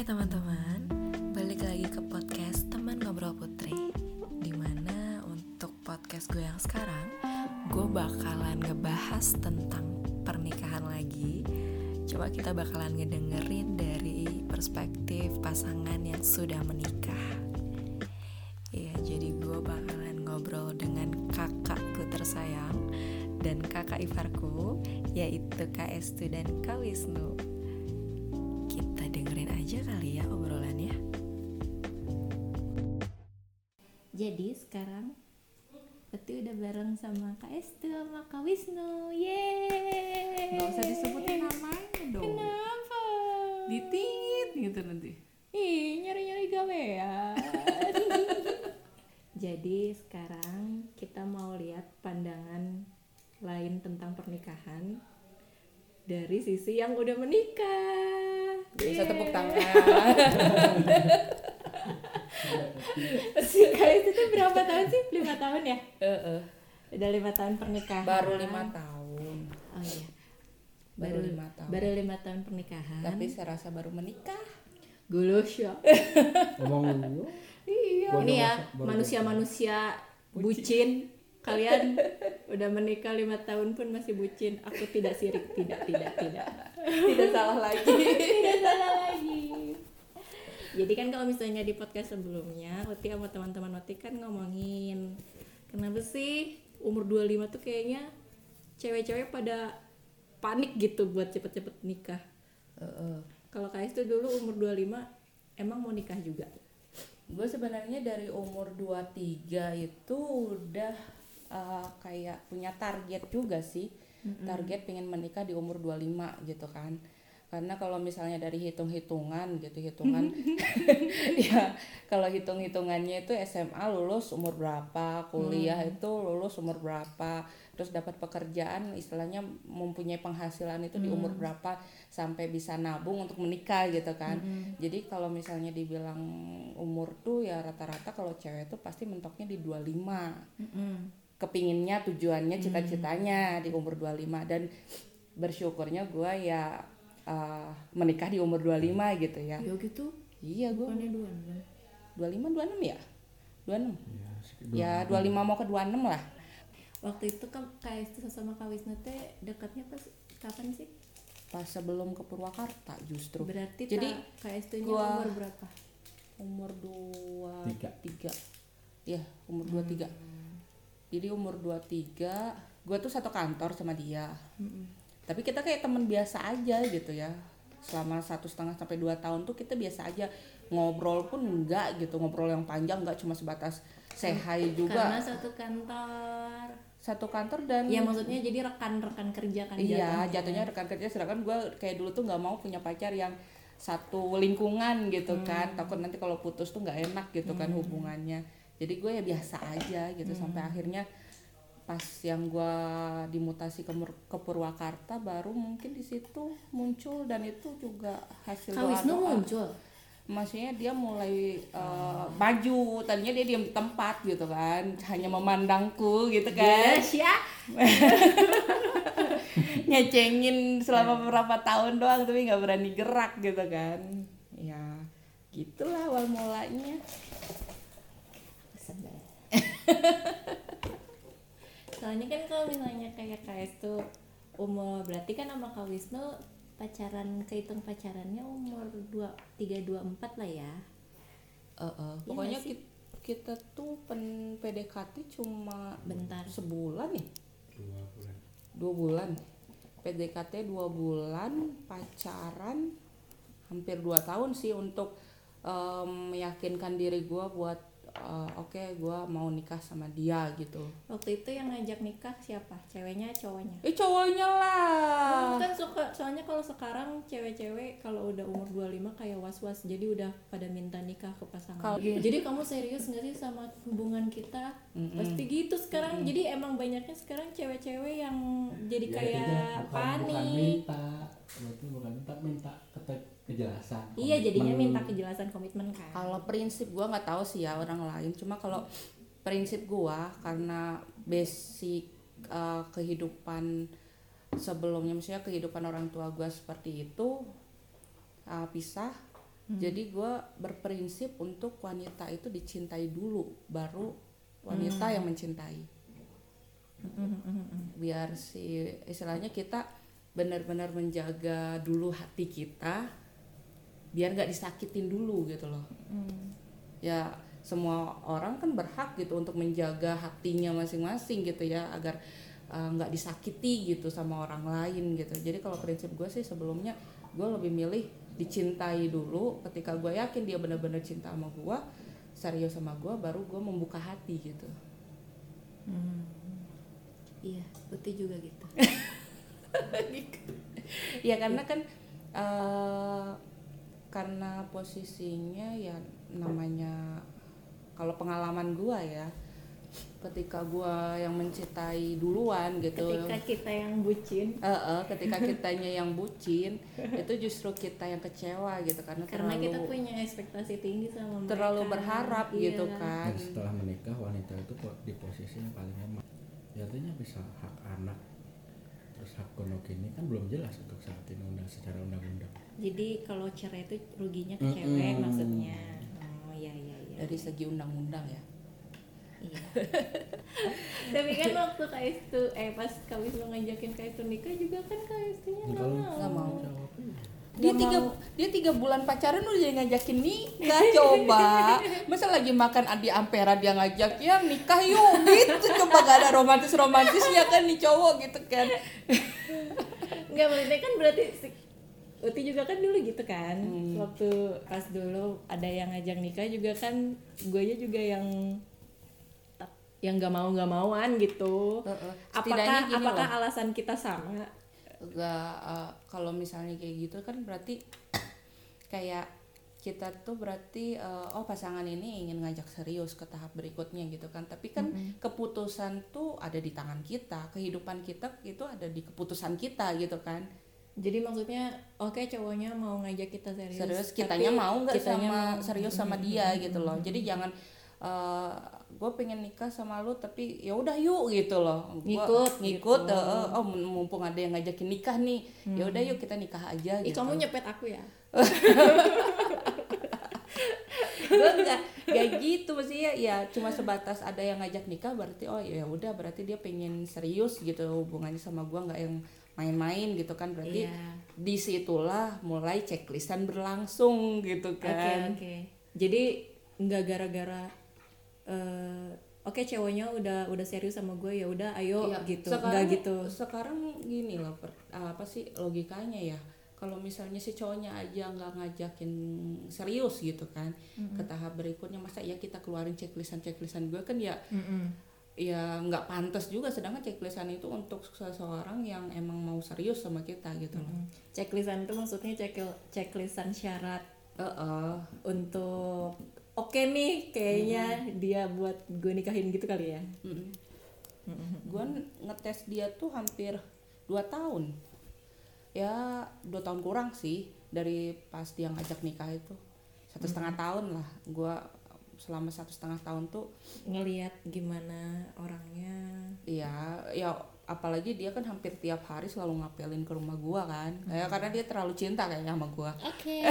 Hai teman-teman, balik lagi ke podcast Teman Ngobrol Putri Di mana untuk podcast gue yang sekarang Gue bakalan ngebahas tentang pernikahan lagi. Coba kita bakalan ngedengerin dari perspektif pasangan yang sudah menikah aja kali ya obrolannya. Jadi sekarang Peti udah bareng sama Kak Estu sama Kak Wisnu. Yeay. Gak usah disebutin namanya dong. Kenapa? Ditingit gitu nanti. Ih nyari-nyari gawean. Jadi sekarang kita mau lihat pandangan lain tentang pernikahan Dari sisi yang udah menikah Bisa Yeay. tepuk tangan. Si Kak Estu tuh berapa tahun sih? Lima tahun ya? Heeh. Udah lima tahun pernikahan. Baru lima tahun. Oh iya. Baru lima tahun. Baru lima tahun pernikahan. Tapi saya rasa baru menikah. Gulus ya ngomong lu Iya. Baru Ini ya baru manusia-manusia bucin Kalian udah menikah lima tahun pun masih bucin. Aku tidak sirik Tidak, tidak, tidak. Tidak salah lagi. Tidak salah lagi. Jadi kan kalau misalnya di podcast sebelumnya Oti sama teman-teman Oti kan ngomongin Kenapa sih umur 25 tuh kayaknya Cewek-cewek pada panik gitu buat cepet-cepet nikah. Heeh. Kalau Kais tuh dulu umur 25 emang mau nikah juga. Gue sebenarnya dari umur 23 itu udah uh, kayak punya target juga sih. Target pengen menikah di umur 25 gitu kan. Karena kalau misalnya dari hitung-hitungan gitu hitungan ya kalau hitung-hitungannya itu SMA lulus umur berapa kuliah itu lulus umur berapa terus dapat pekerjaan istilahnya mempunyai penghasilan itu di umur berapa sampai bisa nabung untuk menikah gitu kan. Jadi kalau misalnya dibilang umur tuh ya rata-rata kalau cewek tuh pasti mentoknya di 25 kepinginnya tujuannya cita-citanya di umur 25 dan bersyukurnya gue ya uh, menikah di umur 25 gitu ya. Ya gitu. iya gue dua 25 26 ya? 26 ya, sekitar ya 25 mau ke 26 lah. Waktu itu kan tuh sama Kak Wisnu teh dekatnya pas kapan sih? pas sebelum ke Purwakarta justru. Berarti Jadi, Kais tuh gua- umur berapa? umur Tiga. 23 ya umur 23 jadi umur 23 gue tuh satu kantor sama dia. Tapi kita kayak temen biasa aja gitu ya. Selama satu setengah sampai dua tahun tuh kita biasa aja. Ngobrol pun enggak gitu ngobrol yang panjang enggak cuma sebatas hi juga. Karena satu kantor. satu kantor dan Ya maksudnya jadi rekan-rekan kerja kan iya jatuhnya. rekan kerja sedangkan gue kayak dulu tuh nggak mau punya pacar yang satu lingkungan gitu kan. Takut nanti kalau putus tuh nggak enak gitu kan hubungannya jadi gue ya biasa aja gitu sampai akhirnya pas yang gue dimutasi ke, Mur- ke Purwakarta baru mungkin di situ muncul dan itu juga hasil Kak Wisnu muncul. maksudnya dia mulai uh, maju tadinya dia diam di tempat gitu kan hanya memandangku gitu kan. Yes ya. nyecengin selama beberapa tahun doang tapi nggak berani gerak gitu kan. Ya gitulah awal mulanya Soalnya kan kalau misalnya kayak KS tuh umur berarti kan sama Kak Wisnu pacaran kehitung pacarannya umur 2 3 2 4 lah ya. pokoknya nggak sih? ki- kita tuh pen PDKT cuma Bentar. sebulan nih dua bulan dua bulan PDKT dua bulan pacaran hampir dua tahun sih untuk em, meyakinkan diri gua buat eh, oke gua mau nikah sama dia gitu. Waktu itu yang ngajak nikah siapa? Ceweknya cowoknya? eh cowoknya lah. Kan suka soalnya kalau sekarang cewek-cewek kalau udah umur 25 kayak was-was jadi udah pada minta nikah ke pasangan. Iya. jadi kamu serius nggak sih sama hubungan kita? Pasti gitu sekarang. Jadi emang banyaknya sekarang cewek-cewek yang jadi Ya, kayak intinya bukan, bukan panik minta. Bukan minta minta kete- kejelasan iya jadinya minta kejelasan komitmen kan. Kalau prinsip gua nggak tahu sih ya orang lain, cuma kalau prinsip gua karena basic uh, kehidupan sebelumnya, maksudnya kehidupan orang tua gua seperti itu uh, pisah. Jadi gue berprinsip untuk wanita itu dicintai dulu baru wanita yang mencintai. Biar si istilahnya kita benar-benar menjaga dulu hati kita biar nggak disakitin dulu gitu loh. Ya semua orang kan berhak gitu untuk menjaga hatinya masing-masing gitu ya agar uh, nggak disakiti gitu sama orang lain gitu. Jadi kalau prinsip gue sih sebelumnya gue lebih milih dicintai dulu. Ketika gue yakin dia benar-benar cinta sama gue serius sama gue baru gue membuka hati gitu. Iya Uti juga gitu. Ya karena kan eh, karena posisinya ya namanya kalau pengalaman gua ya ketika gua yang mencintai duluan gitu ketika kita yang bucin Eh, eh, ketika kitanya yang bucin itu justru kita yang kecewa gitu karena, karena terlalu kita punya ekspektasi tinggi sama mereka terlalu berharap Iya. gitu kan Dan setelah menikah wanita itu kok di posisi yang paling lemah. Ya artinya bisa hak anak terus hak gonogeni kan belum jelas untuk saat ini undang secara undang-undang. Jadi kalau cerai itu ruginya ke cewek maksudnya. Oh iya iya iya. Dari segi undang-undang ya. Iya. Tapi kan waktu Kak Estu, eh pas Kak Wisnu ngajakin Kak Estu nikah juga kan Kak Estunya Ya, nggak kalau mau. nggak mau. dia tiga mau. dia tiga bulan pacaran udah jadi ngajakin nikah coba. Masa lagi makan adi ampera dia ngajak ya nikah yuk gitu coba gak ada romantis romantisnya kan nih cowok gitu kan. Enggak maksudnya kan berarti si- Uti juga kan dulu gitu kan. Hmm. Waktu pas dulu ada yang ngajak nikah juga kan Gue juga yang yang nggak mau nggak mauan gitu. Apakah Setidaknya gini apakah loh. alasan kita sama? Gak, eh, kalau misalnya kayak gitu kan berarti kayak kita tuh berarti eh, oh pasangan ini ingin ngajak serius ke tahap berikutnya gitu kan. Tapi kan keputusan tuh ada di tangan kita kehidupan kita itu ada di keputusan kita gitu kan jadi maksudnya oke cowoknya mau ngajak kita serius serius tapi kitanya mau nggak sama mau. serius sama dia gitu loh. Jadi jangan gue pengen nikah sama lu tapi ya udah yuk gitu loh. Gua Ngikut ngikut gitu. eh, eh, oh mumpung ada yang ngajakin nikah nih ya udah yuk kita nikah aja Ih, gitu. kamu nyepet aku ya? Gue nggak kayak gitu maksudnya ya cuma sebatas ada yang ngajak nikah berarti oh ya udah berarti dia pengen serius gitu hubungannya sama gue nggak yang main-main gitu kan berarti Iya. di situlah mulai checklistan berlangsung gitu Oke kan oke. Jadi nggak gara-gara eh, oke ceweknya udah udah serius sama gue ya udah ayo Iya, gitu. sekarang, Nggak gitu. Sekarang gini loh, per- apa sih logikanya ya? Kalau misalnya si cowoknya aja nggak ngajakin serius gitu kan, ke tahap berikutnya masa ya kita keluarin checklistan checklistan gue kan ya ya nggak pantas juga. Sedangkan checklistan itu untuk seseorang yang emang mau serius sama kita gitu loh. Checklistan itu maksudnya check checklistan syarat Heeh. untuk oke nih kayaknya dia buat gue nikahin gitu kali ya. Mm-mm. Gue ngetes dia tuh hampir 2 tahun. Ya dua tahun kurang sih dari pas dia ngajak nikah itu satu setengah tahun lah. Gue selama satu setengah tahun tuh Ngelihat gimana orangnya. ya ya apalagi dia kan hampir tiap hari selalu ngapelin ke rumah gua kan ya karena dia terlalu cinta kayaknya sama gua Oke,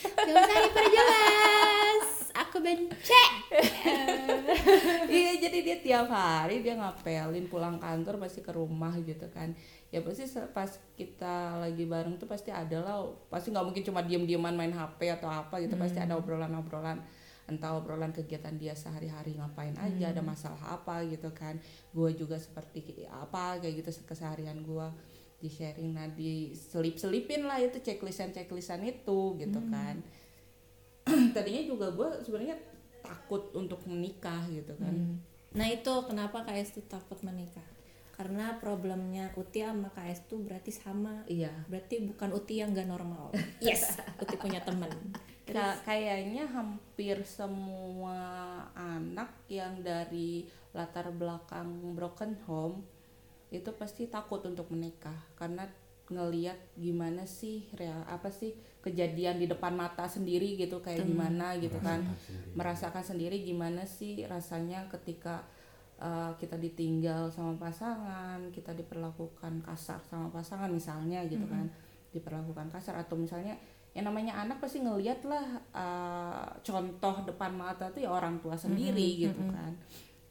gak usah diperjelas. Aku benci. iya jadi dia tiap hari dia ngapelin pulang kantor pasti ke rumah gitu kan ya pasti pas kita lagi bareng tuh pasti ada lah pasti nggak mungkin cuma diem-dieman main HP atau apa gitu pasti ada obrolan-obrolan entah obrolan kegiatan dia sehari-hari ngapain aja ada masalah apa gitu kan gue juga seperti apa kayak gitu keseharian gue di sharing nah di selip selipin lah itu checklistan checklistan itu gitu kan tadinya juga gue sebenarnya takut untuk menikah gitu kan Nah itu kenapa KS tuh takut menikah? Karena problemnya Uti sama KS tuh berarti sama. iya Berarti bukan Uti yang gak normal. Yes, Uti punya temen. Ka- kayaknya hampir semua anak yang dari latar belakang broken home itu pasti takut untuk menikah karena ngeliat gimana sih real apa sih kejadian di depan mata sendiri gitu kayak gimana gitu kan. Merasakan sendiri. Gimana sih rasanya ketika uh, kita ditinggal sama pasangan kita diperlakukan kasar sama pasangan misalnya gitu kan. Diperlakukan kasar atau misalnya yang namanya anak pasti ngeliat lah uh, contoh depan mata tuh ya orang tua sendiri gitu kan.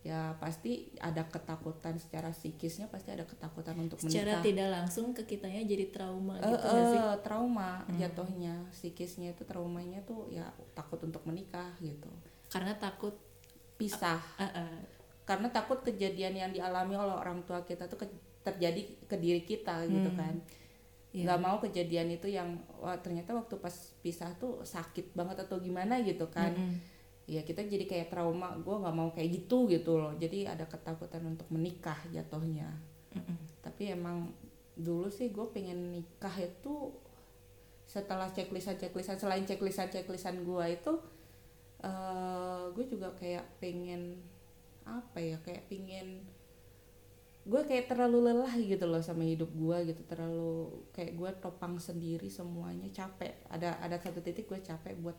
Ya pasti ada ketakutan secara psikisnya pasti ada ketakutan untuk secara menikah. tidak langsung ke kitanya jadi trauma Eh, gitu nggak sih? trauma jatuhnya psikisnya itu traumanya tuh ya takut untuk menikah gitu. Karena takut pisah. Eh, eh, karena takut kejadian yang dialami oleh orang tua kita tuh ke- terjadi ke diri kita gitu kan Iya. nggak mau kejadian itu yang wah ternyata waktu pas pisah tuh sakit banget atau gimana gitu kan Mm-mm. ya kita jadi kayak trauma gue nggak mau kayak gitu gitu loh jadi ada ketakutan untuk menikah jatuhnya Mm-mm. tapi emang dulu sih gue pengen nikah itu setelah checklistan checklistan selain checklistan checklistan gue itu eh gue juga kayak pengen apa ya kayak pengen gue kayak terlalu lelah gitu loh sama hidup gue gitu. Terlalu kayak gue topang sendiri semuanya capek. Ada ada satu titik gue capek buat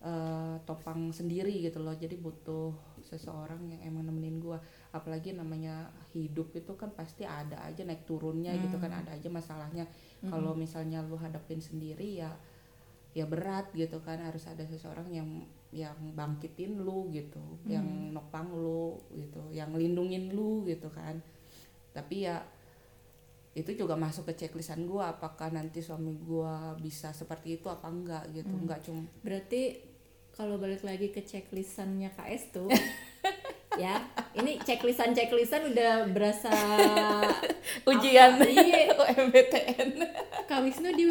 eh, topang sendiri gitu loh. Jadi butuh seseorang yang emang nemenin gue. Apalagi namanya hidup itu kan pasti ada aja naik turunnya gitu kan. Ada aja masalahnya. Kalau misalnya lu hadapin sendiri ya ya berat gitu kan. Harus ada seseorang yang yang bangkitin lu gitu yang nopang lu gitu yang lindungin lu gitu kan. Tapi ya itu juga masuk ke checklistan gua apakah nanti suami gua bisa seperti itu apa enggak gitu. Enggak cuma berarti kalau balik lagi ke checklistannya KS tuh ya ini checklistan checklistan udah berasa ujian. Apa? Iya. UMBTN Kak Wisnu di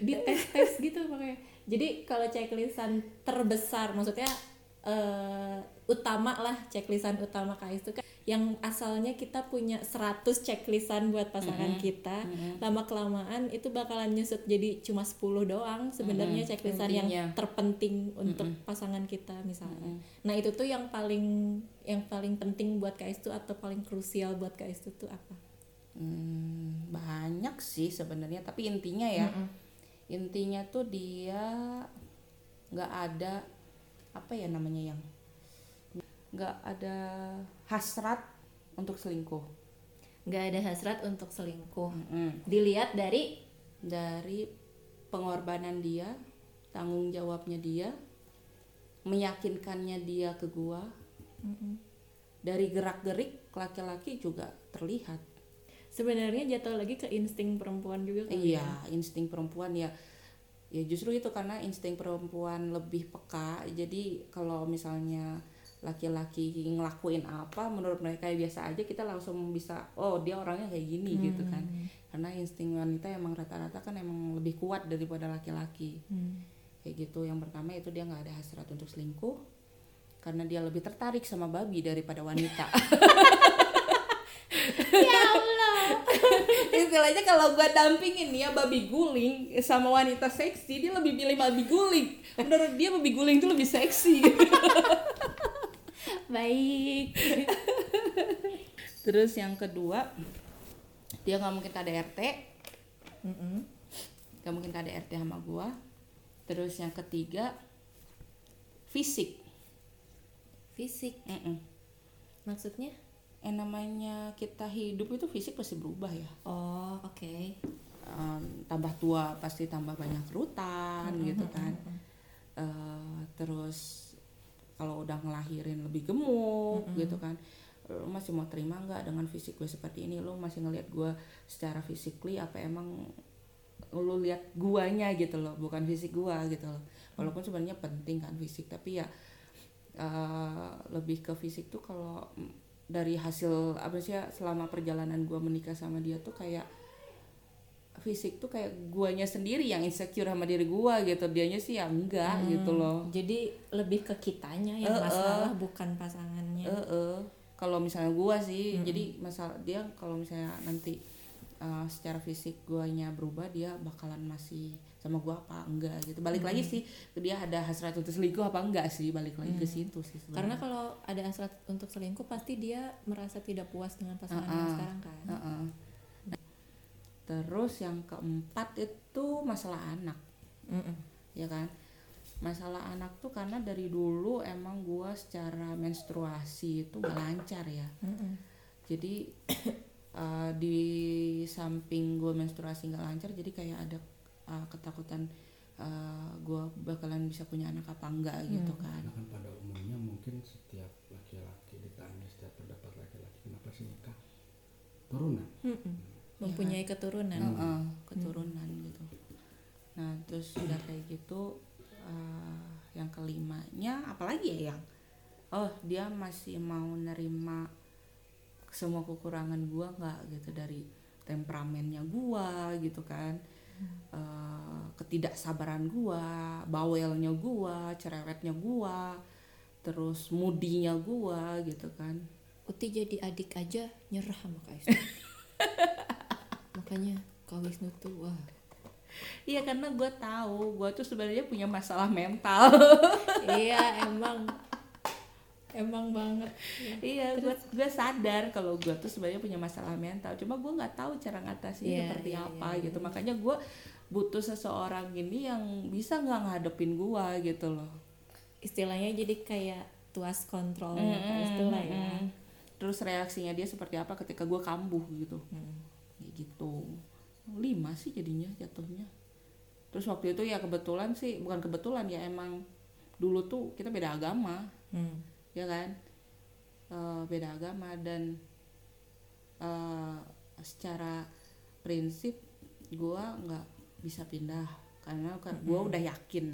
di tes tes gitu makanya jadi kalau checklistan terbesar maksudnya eh, utama lah checklistan utama KS itu kan yang asalnya kita punya 100 checklistan buat pasangan kita lama kelamaan itu bakalan nyusut jadi cuma 10 doang sebenarnya checklistan yang terpenting untuk pasangan kita misalnya. Nah itu tuh yang paling yang paling penting buat KS itu atau paling krusial buat KS itu tuh apa? Hmm, banyak sih sebenarnya tapi intinya ya intinya tuh dia nggak ada apa ya namanya yang nggak ada hasrat untuk selingkuh. Nggak ada hasrat untuk selingkuh. Mm-mm. dilihat dari? Dari pengorbanan dia tanggung jawabnya dia meyakinkannya dia ke gua. Dari gerak gerik laki-laki juga terlihat sebenarnya jatuh lagi ke insting perempuan juga ya. Iya, insting perempuan ya. Ya justru itu karena insting perempuan lebih peka. Jadi kalau misalnya laki-laki ngelakuin apa menurut mereka ya biasa aja kita langsung bisa oh dia orangnya kayak gini gitu kan. Karena insting wanita emang rata-rata kan emang lebih kuat daripada laki-laki. Hmm. Kayak gitu. Yang pertama itu dia nggak ada hasrat untuk selingkuh karena dia lebih tertarik sama babi daripada wanita. ya Allah istilahnya kalau gua dampingin ya babi guling sama wanita seksi dia lebih pilih babi guling. Menurut dia babi guling tuh lebih seksi. Baik. Terus yang kedua dia nggak mungkin KDRT nggak mungkin KDRT sama gua. Terus yang ketiga fisik. Fisik. Mm-mm. maksudnya yang namanya kita hidup itu fisik pasti berubah ya. Oh oke. Em, tambah tua pasti tambah banyak kerutan gitu kan. Eh, terus kalau udah ngelahirin lebih gemuk gitu kan lo masih mau terima nggak dengan fisik gue seperti ini? Lo masih ngelihat gue secara physically apa emang lo lihat guanya gitu loh bukan fisik gua gitu loh. Walaupun sebenarnya penting kan fisik tapi ya eh, lebih ke fisik tuh kalau dari hasil apa sih ya selama perjalanan gua menikah sama dia tuh kayak fisik tuh kayak guanya sendiri yang insecure sama diri gua gitu dianya sih ya enggak gitu loh jadi lebih ke kitanya yang eh. masalah bukan pasangannya Eh, eh. kalau misalnya gua sih jadi masalah dia kalau misalnya nanti uh, secara fisik guanya berubah dia bakalan masih sama gua apa enggak gitu balik lagi sih ke dia ada hasrat untuk selingkuh apa enggak sih balik lagi ke situ sih karena sebenarnya. kalau ada hasrat untuk selingkuh pasti dia merasa tidak puas dengan pasangan yang Uh-uh. sekarang kan Heeh. Nah, terus yang keempat itu masalah anak Mm-mm. ya kan masalah anak tuh karena dari dulu emang gua secara menstruasi itu gak lancar ya Mm-mm. jadi uh, di samping gue menstruasi nggak lancar jadi kayak ada uh, ketakutan uh, gue bakalan bisa punya anak apa enggak gitu kan. Karena kan pada umumnya mungkin setiap laki-laki ditanya setiap pendapat laki-laki kenapa sih nikah turunan? Mm-mm. mempunyai keturunan. Heeh, keturunan gitu. Nah terus udah kayak gitu uh, yang kelimanya apalagi ya yang oh dia masih mau nerima semua kekurangan gua nggak gitu dari temperamennya gua gitu kan Eh, ketidaksabaran gua bawelnya gua cerewetnya gua terus mudinya gua gitu kan. Uti jadi adik aja nyerah sama Kak Wisnu makanya Kak Wisnu tuh wah. Iya karena gue tahu gue tuh sebenarnya punya masalah mental. iya emang emang banget iya gue gue sadar kalau gue tuh sebenarnya punya masalah mental. Cuma gue nggak tahu cara ngatasinnya Iya, seperti iya, apa iya, gitu. Makanya gue butuh seseorang ini yang bisa nggak ngadepin gue gitu loh. istilahnya jadi kayak tuas kontrol Kak Wisnu lah ya Mm-mm. Terus reaksinya dia seperti apa ketika gue kambuh gitu. Hmm. Kayak gitu. Lima sih jadinya jatuhnya. Terus waktu itu ya kebetulan sih bukan kebetulan ya emang dulu tuh kita beda agama. Hmm. Ya kan? Eh, beda agama dan eh, secara prinsip gua nggak bisa pindah karena gua udah yakin.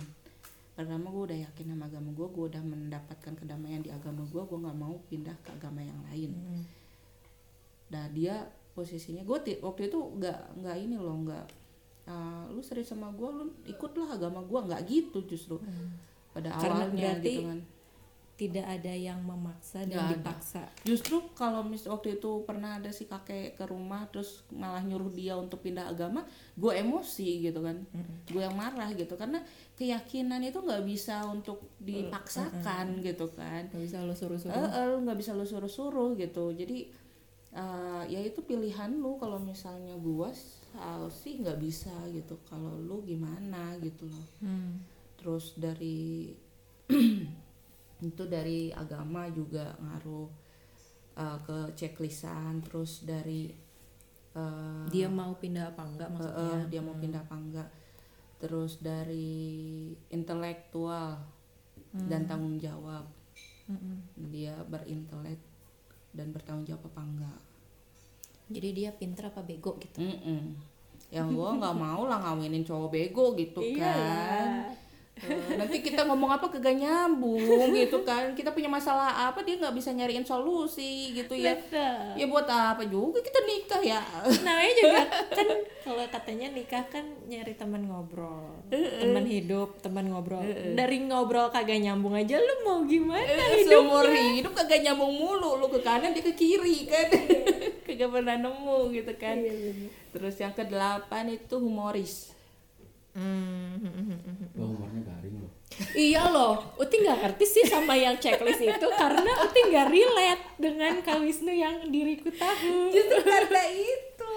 Pertama gua udah yakin sama agama gua gua udah mendapatkan kedamaian di agama gua gua nggak mau pindah ke agama yang lain. Hmm. nah dia posisinya gue waktu itu nggak nggak ini loh nggak eh, lu serius sama gua lu ikutlah agama gua nggak gitu justru. Pada Hmm. Karena awalnya gitu kan tidak ada yang memaksa dan ada. dipaksa. Justru kalau mis waktu itu pernah ada si kakek ke rumah terus malah nyuruh dia untuk pindah agama, gue emosi gitu kan, gue yang marah gitu karena keyakinan itu nggak bisa untuk dipaksakan gitu kan, nggak bisa lo suruh-suruh. Eh lu nggak bisa lu suruh-suruh gitu, jadi eh, ya itu pilihan lu kalau misalnya gue sih nggak bisa gitu, kalau lu gimana gitu loh. Hmm. terus dari itu dari agama juga ngaruh uh, ke checklistan terus dari uh, dia mau pindah apa enggak uh, maksudnya? uh, dia mau pindah apa enggak. Terus dari intelektual dan tanggung jawab. Mm-mm. dia berintelek dan bertanggung jawab apa enggak. Jadi dia pinter apa bego gitu? Mm-mm. yang gua nggak mau lah ngawinin cowok bego gitu kan. Eh, nanti kita ngomong apa kagak nyambung gitu kan. Kita punya masalah apa dia nggak bisa nyariin solusi gitu ya. Ya buat apa juga kita nikah ya. Namanya juga kan kalau katanya nikah kan nyari teman ngobrol. Teman hidup teman ngobrol. Dari ngobrol kagak nyambung aja lu mau gimana seumur hidup kagak nyambung mulu. Lu ke kanan dia ke kiri kan? Kagak pernah nemu gitu kan. Terus yang kedelapan itu humoris Wah, umurnya garing loh. Iya loh Uti nggak ngerti sih sama yang checklist itu karena Uti nggak relate dengan Kak Wisnu yang diriku tahu. Justru karena itu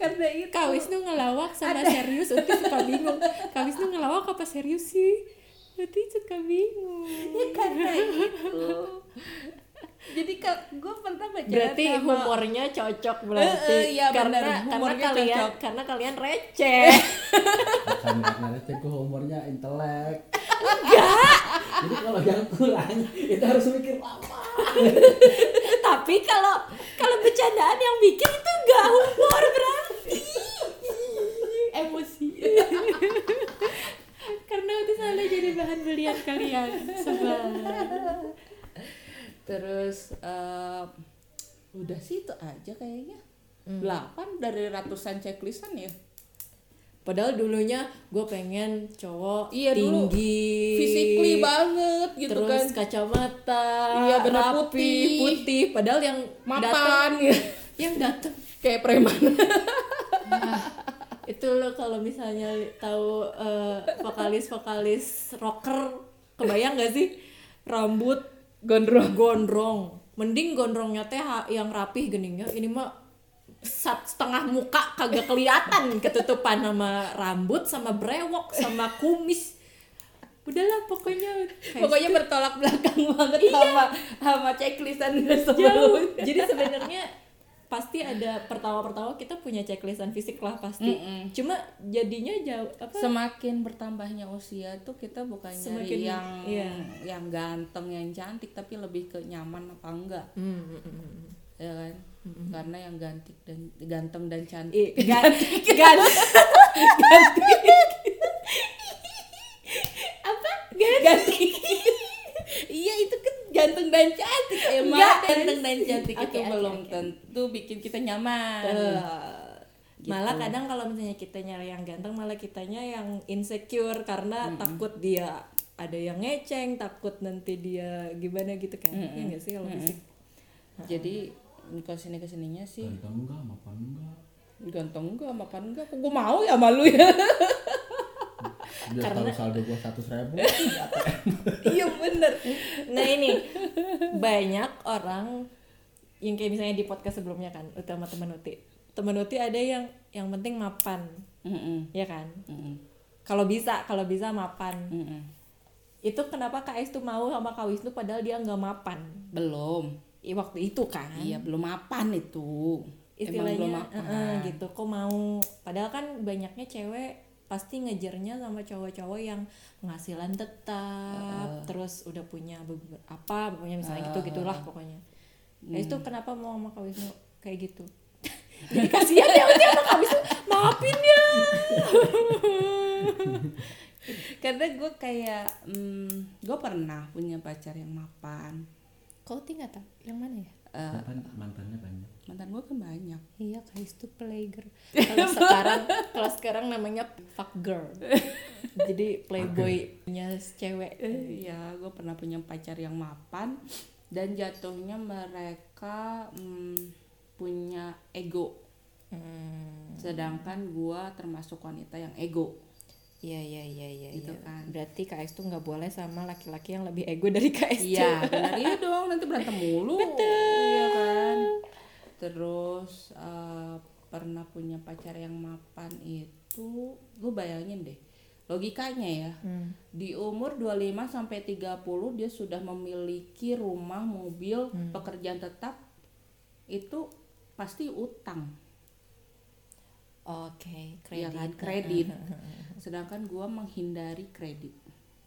karena itu. Kak Wisnu ngelawak sama serius Uti suka bingung. Kak Wisnu ngelawak apa serius sih? Uti suka bingung. Ya karena itu jadi gue pernah baca berarti sama- humornya cocok berarti. Eh, eh, iya, karena benar. karena Humornya kalian cocok. karena kalian receh. Bukan karena receh gue umurnya intelek. Enggak. Jadi kalau yang kurang itu harus mikir lama. Tapi kalau kalau bercandaan yang bikin itu enggak humor berarti. Emosi. Karena itu selalu jadi bahan belian kalian sebab terus eh, udah sih itu aja kayaknya. Delapan dari ratusan checklistan ya? Padahal dulunya gue pengen cowok Iya, tinggi physically banget gitu terus kan. kacamata Iya, bener, rapi, putih. putih. Padahal yang mapan. datang ya. yang datang. Kayak preman. Itu lo kalau misalnya tahu vokalis vokalis rocker kebayang gak sih? Rambut gondrong. Gondrong. Mending gondrongnya teh yang rapih geningnya. Ini mah sat setengah muka kagak kelihatan. Ketutupan sama rambut sama brewok sama kumis. Udahlah pokoknya pokoknya bertolak belakang banget Iya. sama sama checklistan jauh. jadi sebenarnya pasti ada pertama-pertama kita punya checklistan fisik lah pasti. Mm-mm. cuma jadinya jauh apa? Semakin bertambahnya usia tuh kita bukan Semakin- nyari yang iya. yang ganteng yang cantik tapi lebih ke nyaman apa enggak. Hmm, hmm, hmm, hmm. ya kan? Karena yang gantik dan ganteng dan cantik. Ganti ganti apa? Ganti iya itu kan ganteng dan cantik emang Enggak, ganteng dan cantik. Oke, itu oke, belum oke. tentu bikin kita nyaman. Eh, Gitu. malah kadang kalau misalnya kita nyari yang ganteng malah kitanya yang insecure karena takut dia ada yang ngeceng takut nanti dia gimana gitu kan. Ya nggak sih kalau fisik? Jadi kalau sini ke sininya sih. Ganteng enggak mapan enggak ganteng enggak mapan enggak kok gue mau ya malu ya? Biar tahu saldo gua satu ribu. Iya bener. Nah ini. Banyak orang yang kayak misalnya di podcast sebelumnya kan utama teman Uti. Teman Uti ada yang yang penting mapan. Mm-mm. ya kan? Kalau bisa kalau bisa mapan. Mm-mm. itu kenapa Kak Es tuh mau sama Kak Wisnu padahal dia nggak mapan? Belum. I, waktu itu kan. Iya belum mapan itu. Emang belum istilahnya mapan. "Eh-eh," gitu. Kok mau? Padahal kan banyaknya cewek pasti ngejarnya sama cowok-cowok yang penghasilan tetap terus udah punya apa pokoknya misalnya gitu gitulah pokoknya. Ya itu kenapa mau sama Kak Wisnu kayak gitu? Jadi kasihan ya udah sama Kak Wisnu maafin ya. Karena gue kayak hmm, gue pernah punya pacar yang mapan. Kau tinggal tak yang mana ya Eh, mantan mantannya banyak mantan gue kan banyak Iya, Kais tuh playgirl. Kalau sekarang, kalau sekarang namanya fuck girl. Jadi playboynya cewek. Iya, gue pernah punya pacar yang mapan dan jatuhnya mereka hmm, punya ego. Hmm. Sedangkan gue termasuk wanita yang ego. Iya, iya, iya, iya. Gitu iya. kan. Berarti Kais tuh nggak boleh sama laki-laki yang lebih ego dari Kais. Iya, benar iya dong. Nanti berantem mulu. Iya kan. Terus eh, pernah punya pacar yang mapan itu, gue bayangin deh. Logikanya ya, Hmm. di umur 25 sampai 30 dia sudah memiliki rumah, mobil, pekerjaan tetap. Itu pasti utang. Oke, Iya kredit. kan? Kredit. Sedangkan gua menghindari kredit.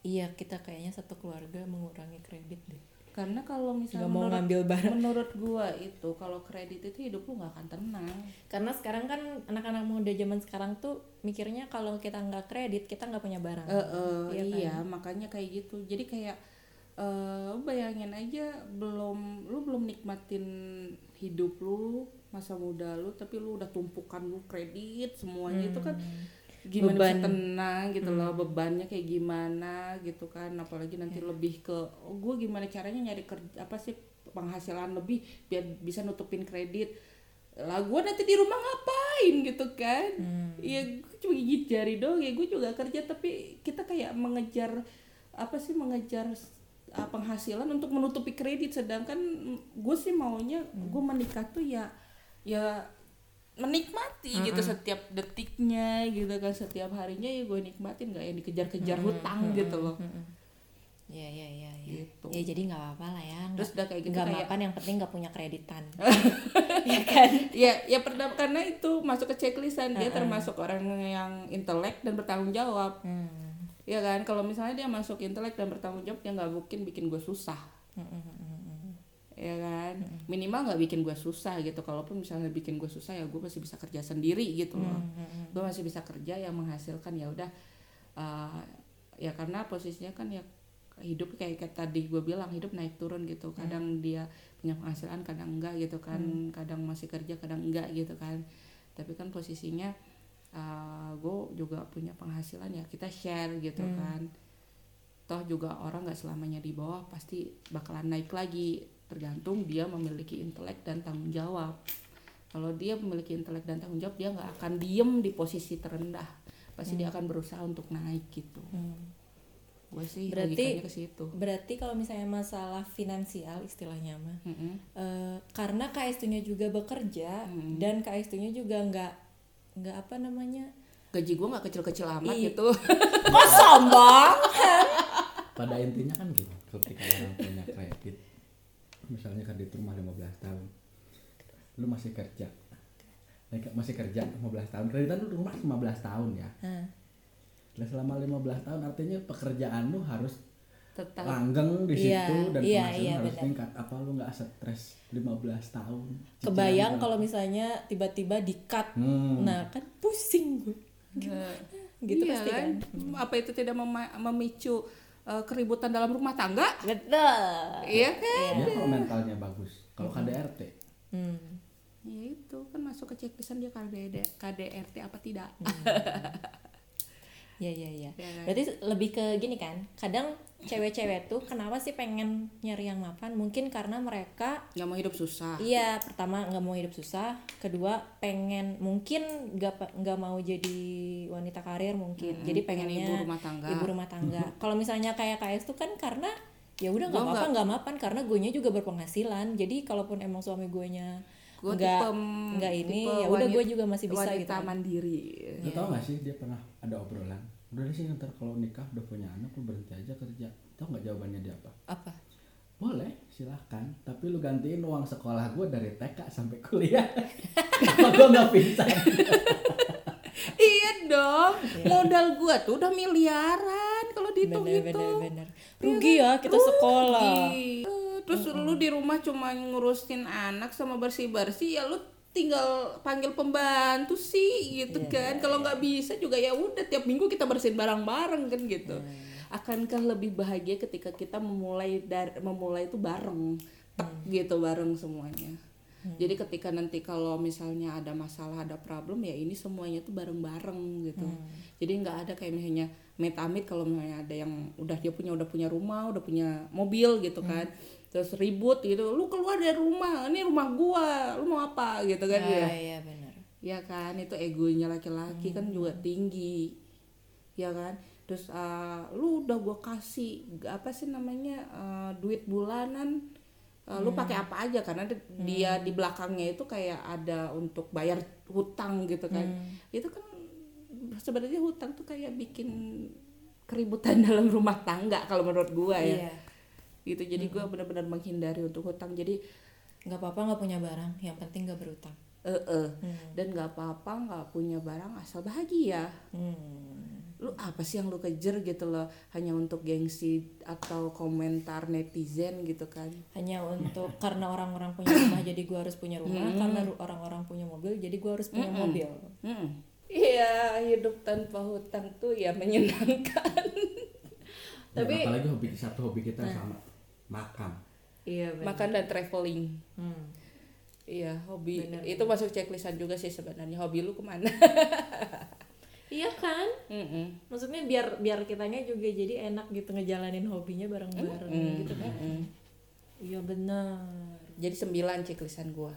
Iya, kita kayaknya satu keluarga mengurangi kredit deh. Karena kalau misalnya mau menurut, ngambil barang. menurut gua itu kalau kredit itu hidup lu nggak akan tenang. Karena sekarang kan anak-anak muda zaman sekarang tuh mikirnya kalau kita nggak kredit kita nggak punya barang. Eh, eh, Iya iya, makanya kayak gitu. Jadi kayak lu bayangin aja belum lu belum nikmatin hidup lu masa muda lu tapi lu udah tumpukan lu kredit semuanya itu kan gimana bisa Beban. tenang gitu loh bebannya kayak gimana gitu kan. Apalagi nanti lebih ke oh, gue gimana caranya nyari kerja apa sih penghasilan lebih biar bisa nutupin kredit. Lah gue nanti di rumah ngapain gitu kan? Ya gue cuma gigit jari doang. Ya gue juga kerja tapi kita kayak mengejar apa sih mengejar uh, penghasilan untuk menutupi kredit. Sedangkan gue sih maunya gue menikah tuh ya ya menikmati gitu setiap detiknya gitu kan setiap harinya ya gue nikmatin nggak yang dikejar-kejar hutang gitu loh Iya, iya, iya. iya. Gitu. Ya jadi nggak apa-apa lah ya. Terus udah kayak gitu nggak kayak- mapan yang penting nggak punya kreditan. ya ya pernah karena itu masuk ke checklistan dia termasuk orang yang intelek dan bertanggung jawab Hmm. ya kan kalau misalnya dia masuk intelek dan bertanggung jawab dia nggak mungkin bikin gue susah ya kan? Minimal nggak bikin gue susah gitu. Kalaupun misalnya bikin gue susah ya gue masih bisa kerja sendiri gitu loh. Gue masih bisa kerja yang menghasilkan ya udah uh, ya karena posisinya kan ya hidup kayak, kayak tadi gue bilang hidup naik turun gitu. Kadang dia punya penghasilan kadang enggak gitu kan. Kadang masih kerja kadang enggak gitu kan. Tapi kan posisinya uh, gue juga punya penghasilan ya kita share gitu kan. Toh juga orang nggak selamanya di bawah pasti bakalan naik lagi tergantung dia memiliki intelek dan tanggung jawab. Kalau dia memiliki intelek dan tanggung jawab dia nggak akan diem di posisi terendah. Pasti dia akan berusaha untuk naik gitu. Gue sih Berarti- logikanya ke situ. Berarti kalau misalnya masalah finansial istilahnya mah, Mm-mm. eh, karena KS-nya juga bekerja dan KS-nya juga nggak nggak apa namanya? Gaji gue nggak kecil-kecil amat Iya. gitu. Kok sombong pada intinya kan gitu ketika orang punya kredit misalnya kredit rumah 15 tahun. Lu masih kerja. Masih kerja 15 tahun. Kreditan lu rumah 15 tahun ya. Hah. Nah, selama 15 tahun artinya pekerjaan lu harus tetap. langgeng di Iya, situ dan iya, penghasilan iya, harus benar. tingkat apa lu nggak stres 15 tahun? Cicilan kebayang kalau misalnya tiba-tiba di cut hmm. nah kan pusing gue. Gitu Iya pasti kan? apa itu tidak memicu eh, keributan dalam rumah tangga? Betul. Iya kan? Ya kalau mentalnya bagus. Kalau KDRT hmm. ya itu kan masuk ke checklistan dia KDD, KDRT apa tidak ya ya ya Ya kan? berarti lebih ke gini kan kadang cewek-cewek tuh kenapa sih pengen nyari yang mapan mungkin karena mereka nggak mau hidup susah Iya, pertama nggak mau hidup susah, kedua pengen mungkin nggak nggak mau jadi wanita karir mungkin, jadi pengen pengennya ibu rumah tangga. ibu rumah tangga. Kalau misalnya kayak KS tuh kan karena ya udah nggak apa-apa nggak mapan karena gue juga berpenghasilan, jadi kalaupun emang suami gue nya Gua nggak tipe- nggak ini ya udah gue juga masih bisa wanita gitu. kan. mandiri. Lu tau gak sih dia pernah ada obrolan? Udah sih ntar kalau nikah udah punya anak lu berhenti aja kerja. Tau nggak jawabannya dia apa? Apa? boleh silahkan tapi lu gantiin uang sekolah gue dari TK sampai kuliah. Apa gue nggak pingsan iya dong. Modal gua tuh udah miliaran kalau dihitung itu bener bener. Rugi ya kita sekolah. Terus lu di rumah cuma ngurusin anak sama bersih bersih ya lu tinggal panggil pembantu sih gitu kan. kalau nggak bisa juga ya udah tiap minggu kita bersihin bareng-bareng kan gitu. Akankah lebih bahagia ketika kita memulai dari memulai itu bareng? Tek gitu bareng semuanya. Jadi ketika nanti kalau misalnya ada masalah ada problem ya ini semuanya tuh bareng-bareng gitu. Jadi nggak ada kayak misalnya metamit kalau misalnya ada yang udah dia punya udah punya rumah udah punya mobil gitu kan terus ribut gitu lu keluar dari rumah ini rumah gua lu mau apa? Gitu kan ya. Ah, iya benar. ya kan itu egonya laki-laki kan juga tinggi ya kan. Terus uh, lu udah gua kasih apa sih namanya uh, duit bulanan uh, lu pakai apa aja? Karena di- dia di belakangnya itu kayak ada untuk bayar hutang gitu kan. Itu kan sebenarnya hutang tuh kayak bikin keributan dalam rumah tangga kalau menurut gua ya. Iya. Gitu. Jadi gua benar-benar menghindari untuk hutang. Jadi nggak apa-apa nggak punya barang, yang penting nggak berutang. eh eh dan nggak apa-apa nggak punya barang asal bahagia. Hmm. lu apa sih yang lu kejar gitu loh? Hanya untuk gengsi atau komentar netizen gitu kan? Hanya untuk karena orang-orang punya rumah jadi gua harus punya rumah. Karena ru- orang-orang punya mobil jadi gua harus punya mobil. Iya hidup tanpa hutang tuh ya menyenangkan. Tapi apalagi hobi satu hobi kita sama makan. Iya makan dan traveling. Hmm. iya hobi. Itu masuk checklistan juga sih sebenarnya. Hobi lu ke mana? Iya kan? Mm-mm. maksudnya biar biar kitanya juga jadi enak gitu ngejalanin hobinya bareng-bareng gitu kan? iya benar jadi sembilan checklistan gua.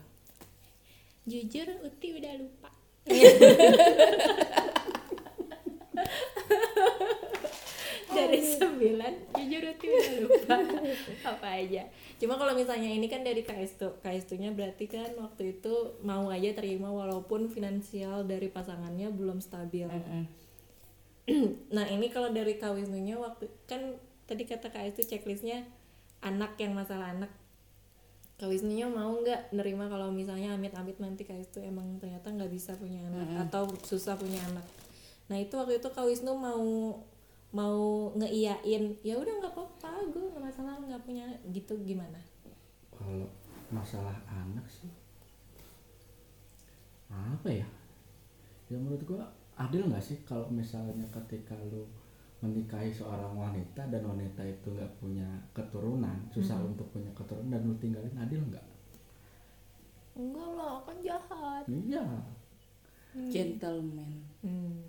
Jujur uti udah lupa dari sembilan. Jujur uti udah lupa. Apa aja. Cuma kalau misalnya ini kan dari KS2 KS2 nya berarti kan waktu itu mau aja terima walaupun finansial dari pasangannya belum stabil. Nah ini kalau dari Kak Wisnunya waktu kan tadi kata Kak itu checklistnya anak yang masalah anak. Kak Wisnunya mau nggak nerima kalau misalnya amit-amit nanti Kak itu emang ternyata nggak bisa punya anak atau susah punya anak? Nah itu waktu itu Kak Wisnu mau mau ngeiyain ya udah nggak apa-apa gue nggak masalah nggak punya anak." gitu gimana? Kalau masalah anak sih apa ya? Ya menurut gua adil nggak sih kalau misalnya ketika lu menikahi seorang wanita dan wanita itu nggak punya keturunan susah untuk punya keturunan dan lu tinggalin adil nggak? Enggak lah kan jahat. Iya. Gentleman. Hmm.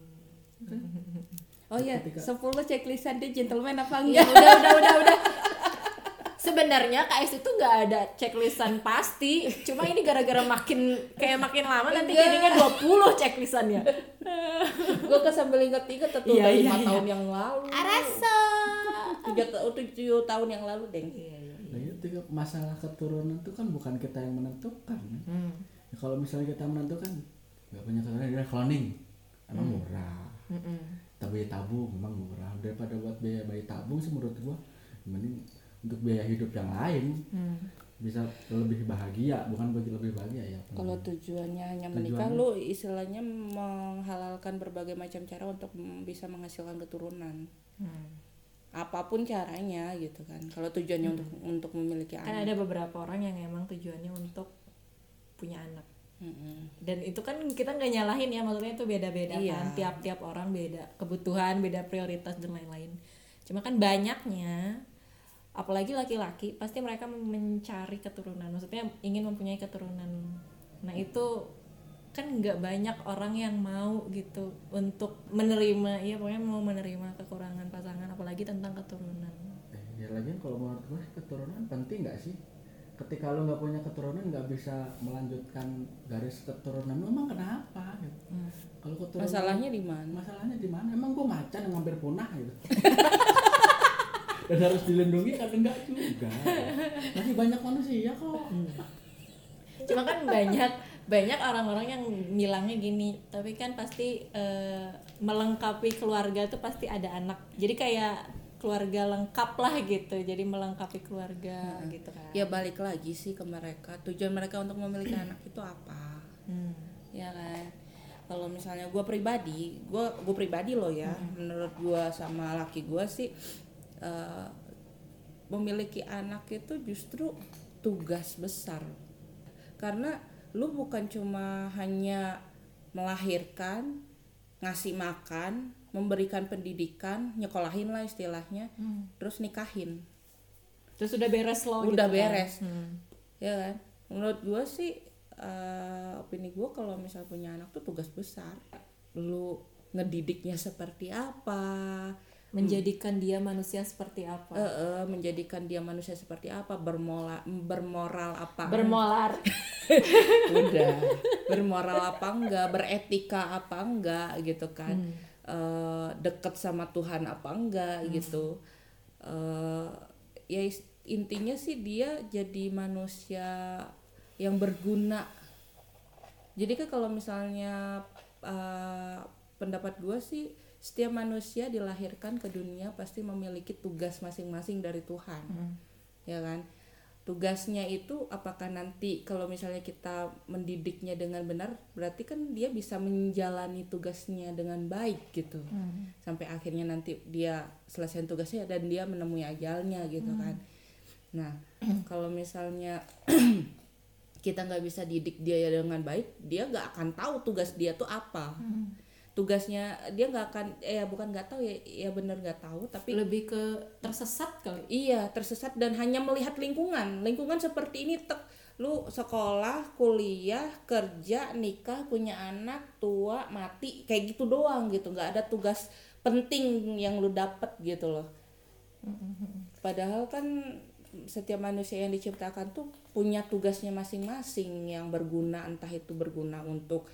oh ya Ketika- sepuluh checklistan dia gentleman apa ya enggak? Udah udah udah udah. Sebenarnya KS itu nggak ada checklistan pasti. Cuma ini gara-gara makin kayak makin lama nanti jadinya 20 checklistannya. Gue kesambil inget-inget tuh Iya, iya, lima iya. tahun yang lalu. Arasa tiga ta- tujuh tahun yang lalu deng nah itu masalah keturunan itu kan bukan kita yang menentukan. Kan? Hmm. Ya, kalau misalnya kita menentukan nggak punya keturunan dia cloning. Emang Hmm. murah tapi tabung memang murah daripada buat biaya bayi tabung sih menurut gua mending untuk biaya hidup yang lain Hmm. bisa lebih bahagia bukan bagi lebih bahagia ya Kalau tujuannya hanya Tujuannya? menikah, lu istilahnya menghalalkan berbagai macam cara untuk bisa menghasilkan keturunan. Hmm. Apa pun caranya gitu kan. Kalau tujuannya untuk untuk memiliki kan anak. ada beberapa orang yang emang tujuannya untuk punya anak Dan itu kan kita nggak nyalahin ya maksudnya itu beda-beda Iya. kan. Tiap-tiap orang beda kebutuhan beda prioritas dan lain-lain. Cuma kan banyaknya apalagi laki-laki pasti mereka mencari keturunan. Maksudnya ingin mempunyai keturunan. Nah itu kan nggak banyak orang yang mau gitu untuk menerima ya pokoknya mau menerima kekurangan pasangan apalagi tentang keturunan. Eh, ya lagian kalau menurut gue sih keturunan penting nggak sih ketika lu nggak punya keturunan nggak bisa melanjutkan garis keturunan lu emang kenapa? Gitu. kalau keturunan Masalahnya di mana? masalahnya di mana? Emang gue macan yang hampir punah gitu. Dan harus dilindungi kan enggak juga. Masih banyak manusia kok. Cuma kan banyak banyak orang-orang yang bilangnya gini tapi kan pasti eh, melengkapi keluarga tuh pasti ada anak. Jadi kayak keluarga lengkap lah gitu. Jadi melengkapi keluarga gitu kan. Ya balik lagi sih ke mereka. Tujuan mereka untuk memiliki anak itu apa? Hmm. ya kan? Kalau misalnya gue pribadi gue gue pribadi loh ya menurut gue sama laki gue sih eh, memiliki anak itu justru tugas besar. Karena lu bukan cuma hanya melahirkan ngasih makan memberikan pendidikan nyekolahin lah istilahnya terus nikahin. Terus udah beres loh udah gitu kan. beres. Hmm. ya kan? Menurut gue sih eh, opini gue kalau misal punya anak tuh tugas besar. Lu ngedidiknya seperti apa? Menjadikan dia manusia seperti apa? Eh, eh, menjadikan dia manusia seperti apa? Bermola bermoral apa? Bermolar. Udah. Bermoral apa enggak? Beretika apa enggak? Gitu kan. Hmm. Eh, deket sama Tuhan apa enggak gitu. Eh, ya intinya sih dia jadi manusia yang berguna. Jadi kan kalau misalnya eh, pendapat gue sih setiap manusia dilahirkan ke dunia pasti memiliki tugas masing-masing dari Tuhan. Ya kan tugasnya itu apakah nanti kalau misalnya kita mendidiknya dengan benar berarti kan dia bisa menjalani tugasnya dengan baik gitu. Sampai akhirnya nanti dia selesai tugasnya dan dia menemui ajalnya gitu kan. Nah kalau misalnya kita nggak bisa didik dia dengan baik dia nggak akan tahu tugas dia tuh apa tugasnya dia nggak akan eh ya bukan nggak tahu ya ya bener nggak tahu tapi lebih ke tersesat kali Iya, tersesat dan hanya melihat lingkungan. Lingkungan seperti ini tek lu sekolah, kuliah, kerja, nikah, punya anak, tua, mati, kayak gitu doang gitu. nggak ada tugas penting yang lu dapet gitu loh. Padahal kan setiap manusia yang diciptakan tuh punya tugasnya masing-masing yang berguna entah itu berguna untuk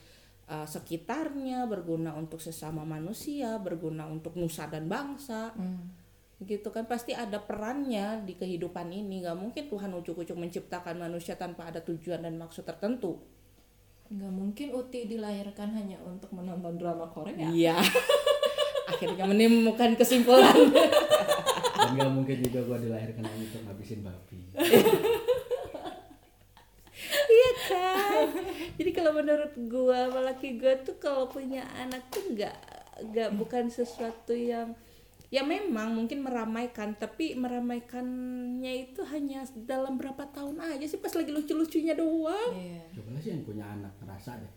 uh, sekitarnya, berguna untuk sesama manusia, berguna untuk nusa dan bangsa. Gitu kan pasti ada perannya di kehidupan ini. Nggak mungkin Tuhan ucuk-ucuk menciptakan manusia tanpa ada tujuan dan maksud tertentu. Nggak mungkin Uti dilahirkan hanya untuk menonton drama Korea. Iya. Akhirnya menemukan kesimpulan. Dan nggak mungkin juga gua dilahirkan hanya untuk ngabisin babi kan jadi kalau menurut gua sama laki gua tuh kalau punya anak tuh nggak nggak bukan sesuatu yang ya memang mungkin meramaikan tapi meramaikannya itu hanya dalam berapa tahun aja sih pas lagi lucu-lucunya doang Iya. coba sih yang punya anak ngerasa deh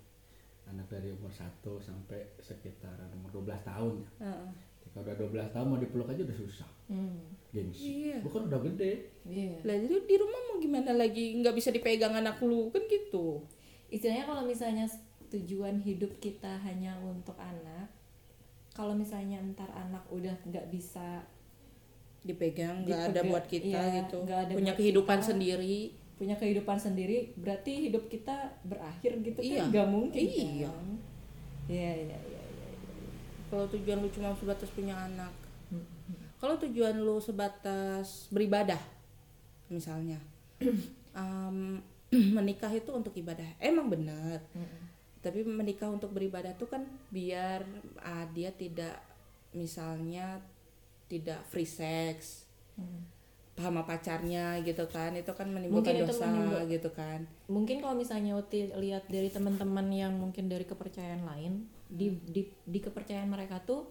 anak dari umur 1 sampai sekitaran umur 12 tahun ya Heeh. Ketika udah 12 tahun mau dipeluk aja udah susah Hmm. gengsi Iya. bukan udah gede Iya. Lah jadi di rumah mau gimana lagi nggak bisa dipegang anak lu kan gitu. istilahnya kalau misalnya tujuan hidup kita hanya untuk anak kalau misalnya ntar anak udah nggak bisa Dipegang nggak ada buat kita iya, gitu. nggak ada Punya kehidupan kita. sendiri. punya kehidupan sendiri berarti hidup kita berakhir gitu Iya. kan nggak mungkin Iya. kan? iya iya iya iya. Kalau tujuan lu cuma sebatas punya anak. Hmm. Kalau tujuan lu sebatas beribadah misalnya. em, menikah itu untuk ibadah. Emang benar. Mm-mm. Tapi menikah untuk beribadah tuh kan biar ah, dia tidak misalnya tidak free sex. Hmm. sama pacarnya gitu kan itu kan menimbulkan Mungkin itu dosa menimbul- gitu kan mungkin kalau misalnya Uti lihat dari teman-teman yang mungkin dari kepercayaan lain di, di di kepercayaan mereka tuh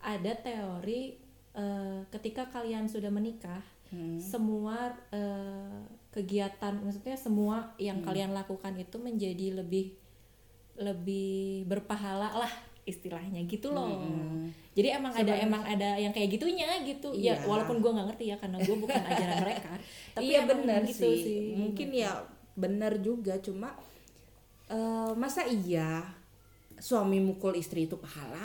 ada teori eh, ketika kalian sudah menikah Hmm. semua eh, kegiatan maksudnya semua yang kalian lakukan itu menjadi lebih lebih berpahala lah istilahnya gitu loh jadi emang ada emang ada yang kayak gitunya gitu ya Iya. walaupun gua nggak ngerti ya karena gue bukan ajaran mereka tapi iya emang benar gitu sih. mungkin ya benar juga cuma eh, masa iya suami mukul istri itu pahala.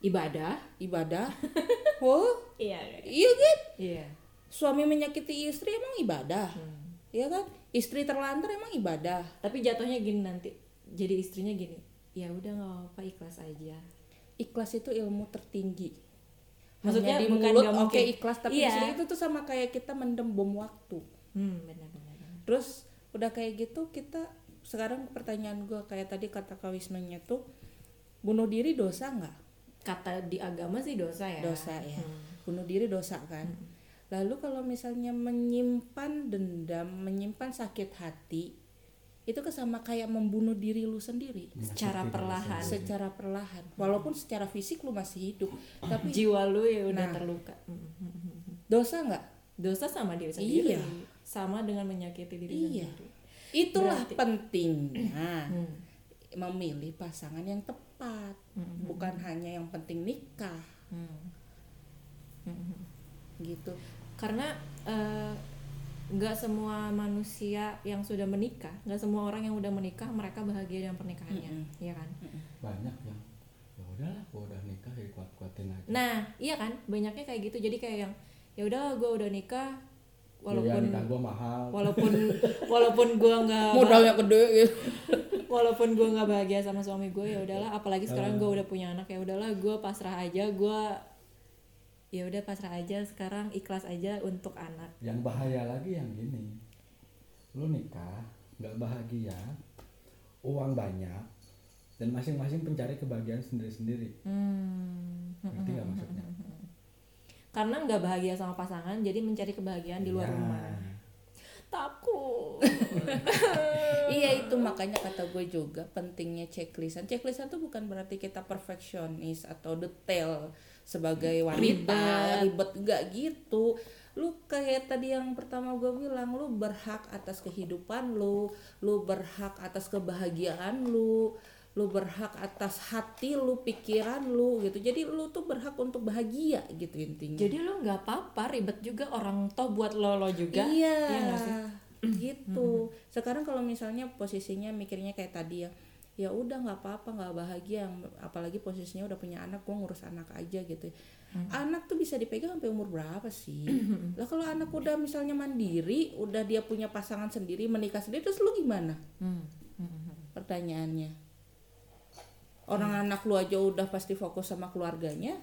Ibadah. Ibadah. Oh. Iya iya. Kan? Iya. Suami menyakiti istri emang ibadah. Iya kan? Istri terlantar emang ibadah. Tapi jatuhnya gini nanti. Jadi istrinya gini ya udah nggak apa ikhlas aja. Ikhlas itu ilmu tertinggi. Maksudnya Hanya di bukan mulut oke mungkin. ikhlas tapi Iya. istri itu tuh sama kayak kita mendem bom waktu. Hmm benar-benar terus udah kayak gitu kita sekarang pertanyaan gue kayak tadi kata kawismanya tuh bunuh diri dosa nggak? Kata di agama sih dosa ya. Dosa ya. Bunuh diri dosa kan? Lalu kalau misalnya menyimpan dendam menyimpan sakit hati itu kesama kayak membunuh diri lu sendiri. Secara perlahan. secara perlahan. Walaupun secara fisik lu masih hidup tapi jiwa lu ya udah Nah. terluka. Hmm. dosa nggak? Dosa sama diri sendiri. Iya. sama dengan menyakiti diri Iya. sendiri itulah Berarti- pentingnya Hmm. memilih pasangan yang tepat bukan hanya yang penting nikah. Hmm. gitu. Karena eh, nggak semua manusia yang sudah menikah nggak semua orang yang udah menikah mereka bahagia dengan pernikahannya Mm-mm. ya kan? Banyak yang ya udahlah gua udah nikah ya kuat kuatin aja. Nah iya kan? Banyaknya kayak gitu. Jadi kayak yang ya udah gue udah nikah walaupun nikah gua mahal. walaupun walaupun gue nggak modalnya gede gitu walaupun gue nggak bahagia sama suami gue ya udahlah. Apalagi sekarang gue udah punya anak ya udahlah. Gue pasrah aja gue ya udah pasrah aja sekarang ikhlas aja untuk anak. Yang bahaya lagi yang gini. Lu nikah nggak bahagia uang banyak dan masing-masing pencari kebahagiaan sendiri-sendiri. Hmm. ngerti nggak maksudnya karena nggak bahagia sama pasangan jadi mencari kebahagiaan di luar Ya. rumah. Takut. Iya itu makanya kata gue juga pentingnya checklistan. Checklistan tuh bukan berarti kita perfeksionis atau detail sebagai wanita ribet. Nggak gitu. Lu kayak tadi yang pertama gue bilang lu berhak atas kehidupan lu lu berhak atas kebahagiaan lu lu berhak atas hati lu pikiran lu gitu jadi lu tuh berhak untuk bahagia gitu intinya jadi lo nggak apa-apa ribet juga orang toh buat lo lo juga Iya, sih? gitu. Sekarang kalau misalnya posisinya mikirnya kayak tadi ya, ya udah nggak apa-apa nggak bahagia, apalagi posisinya udah punya anak, gue ngurus anak aja gitu. Anak tuh bisa dipegang sampai umur berapa sih? lah kalau anak udah misalnya mandiri, udah dia punya pasangan sendiri, menikah sendiri, terus lu gimana? Hmm. Hmm. Pertanyaannya. Orang anak lu aja udah pasti fokus sama keluarganya.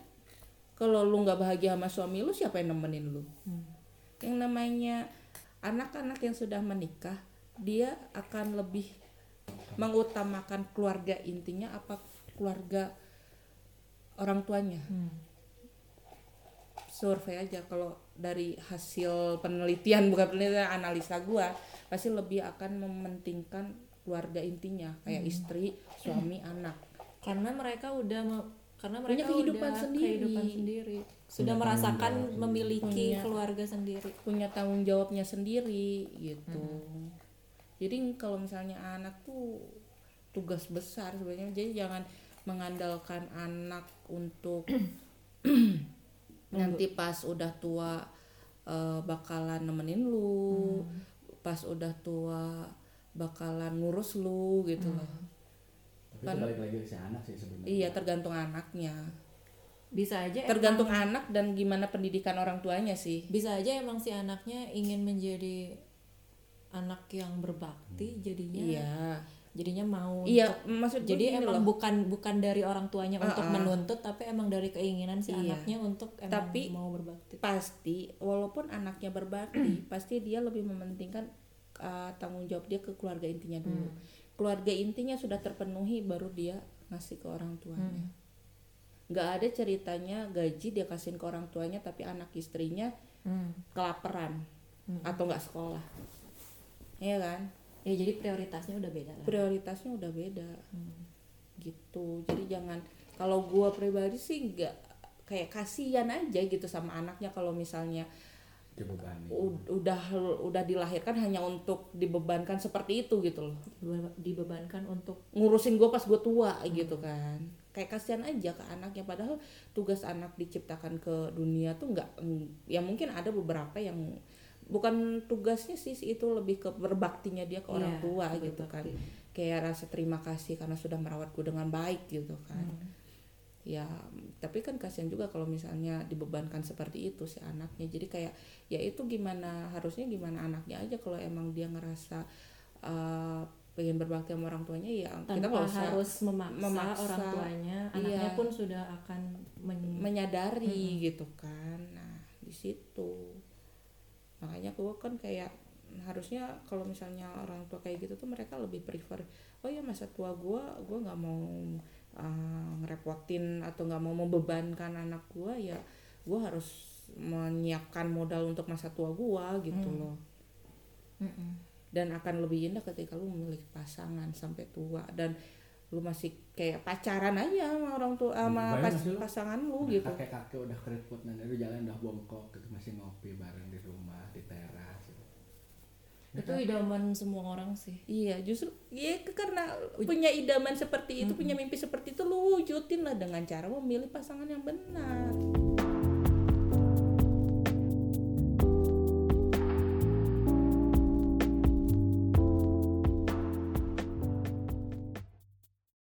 Kalau lu nggak bahagia sama suami lu, siapa yang nemenin lu? Yang namanya anak-anak yang sudah menikah, dia akan lebih mengutamakan keluarga intinya apa keluarga orang tuanya. Hmm. Survei aja kalau dari hasil penelitian bukan penelitian analisa gua pasti lebih akan mementingkan keluarga intinya kayak istri, suami, anak. Karena mereka udah me- karena Punya mereka kehidupan udah sendiri. kehidupan sendiri. Sudah merasakan memiliki Punya- keluarga sendiri. punya tanggung jawabnya sendiri gitu. Jadi kalau misalnya anak tuh tugas besar sebenarnya. Jadi jangan mengandalkan anak untuk nanti pas udah tua eh, bakalan nemenin lu, pas udah tua bakalan ngurus lu gitu loh. Tapi Kan- balik lagi ke si anak sih sebenarnya Iya tergantung anaknya, bisa aja tergantung anak dan gimana pendidikan orang tuanya sih. bisa aja emang si anaknya ingin menjadi anak yang berbakti jadinya Iya, jadinya mau iya untuk- maksud jadi emang loh. bukan bukan dari orang tuanya untuk Uh-uh. menuntut tapi emang dari keinginan si Iya. anaknya untuk emang Tapi- mau berbakti pasti walaupun anaknya berbakti pasti dia lebih mementingkan uh, tanggung jawab dia ke keluarga intinya dulu keluarga intinya sudah terpenuhi baru dia ngasih ke orang tuanya. Nggak ada ceritanya gaji dia kasihin ke orang tuanya tapi anak istrinya Hmm. kelaparan atau nggak sekolah. Iya kan? Ya jadi prioritasnya udah beda lah. prioritasnya udah beda. Gitu. Jadi jangan kalau gua pribadi sih nggak kayak kasihan aja gitu sama anaknya kalau misalnya dibebani. Udah udah dilahirkan hanya untuk dibebankan seperti itu gitu loh. Dibe- dibebankan untuk ngurusin gue pas gue tua gitu kan. Kayak kasihan aja ke anaknya padahal tugas anak diciptakan ke dunia tuh nggak mm, ya mungkin ada beberapa yang bukan tugasnya sih itu lebih ke berbaktinya dia ke orang Iya, tua berbakti. gitu kan. Kayak rasa terima kasih karena sudah merawatku dengan baik gitu kan. Hmm. Ya tapi kan kasihan juga kalau misalnya dibebankan seperti itu si anaknya jadi kayak ya itu gimana harusnya gimana anaknya aja kalau emang dia ngerasa uh, pengen berbakti sama orang tuanya ya kita tanpa nggak usah harus memaksa, memaksa. orang tuanya, anaknya Iya. pun sudah akan men- menyadari gitu kan nah di situ makanya gue kan kayak harusnya kalau misalnya orang tua kayak gitu tuh mereka lebih prefer oh ya masa tua gue gue nggak mau uh, ngerepotin atau nggak mau membebankan anak gue ya gue harus menyiapkan modal untuk masa tua gue gitu Hmm. loh Mm-mm. dan akan lebih indah ketika lu memiliki pasangan sampai tua dan lu masih kayak pacaran aja sama orang tua sama Bayang pas- pasangan lu Udah gitu kakek kakek udah keriput nanti lu jalan udah bongkok gitu masih ngopi bareng di rumah di teras gitu. Ya itu kan? idaman semua orang sih. Iya, justru ya karena punya idaman seperti itu, punya mimpi seperti itu lu wujudin lah dengan cara memilih pasangan yang benar.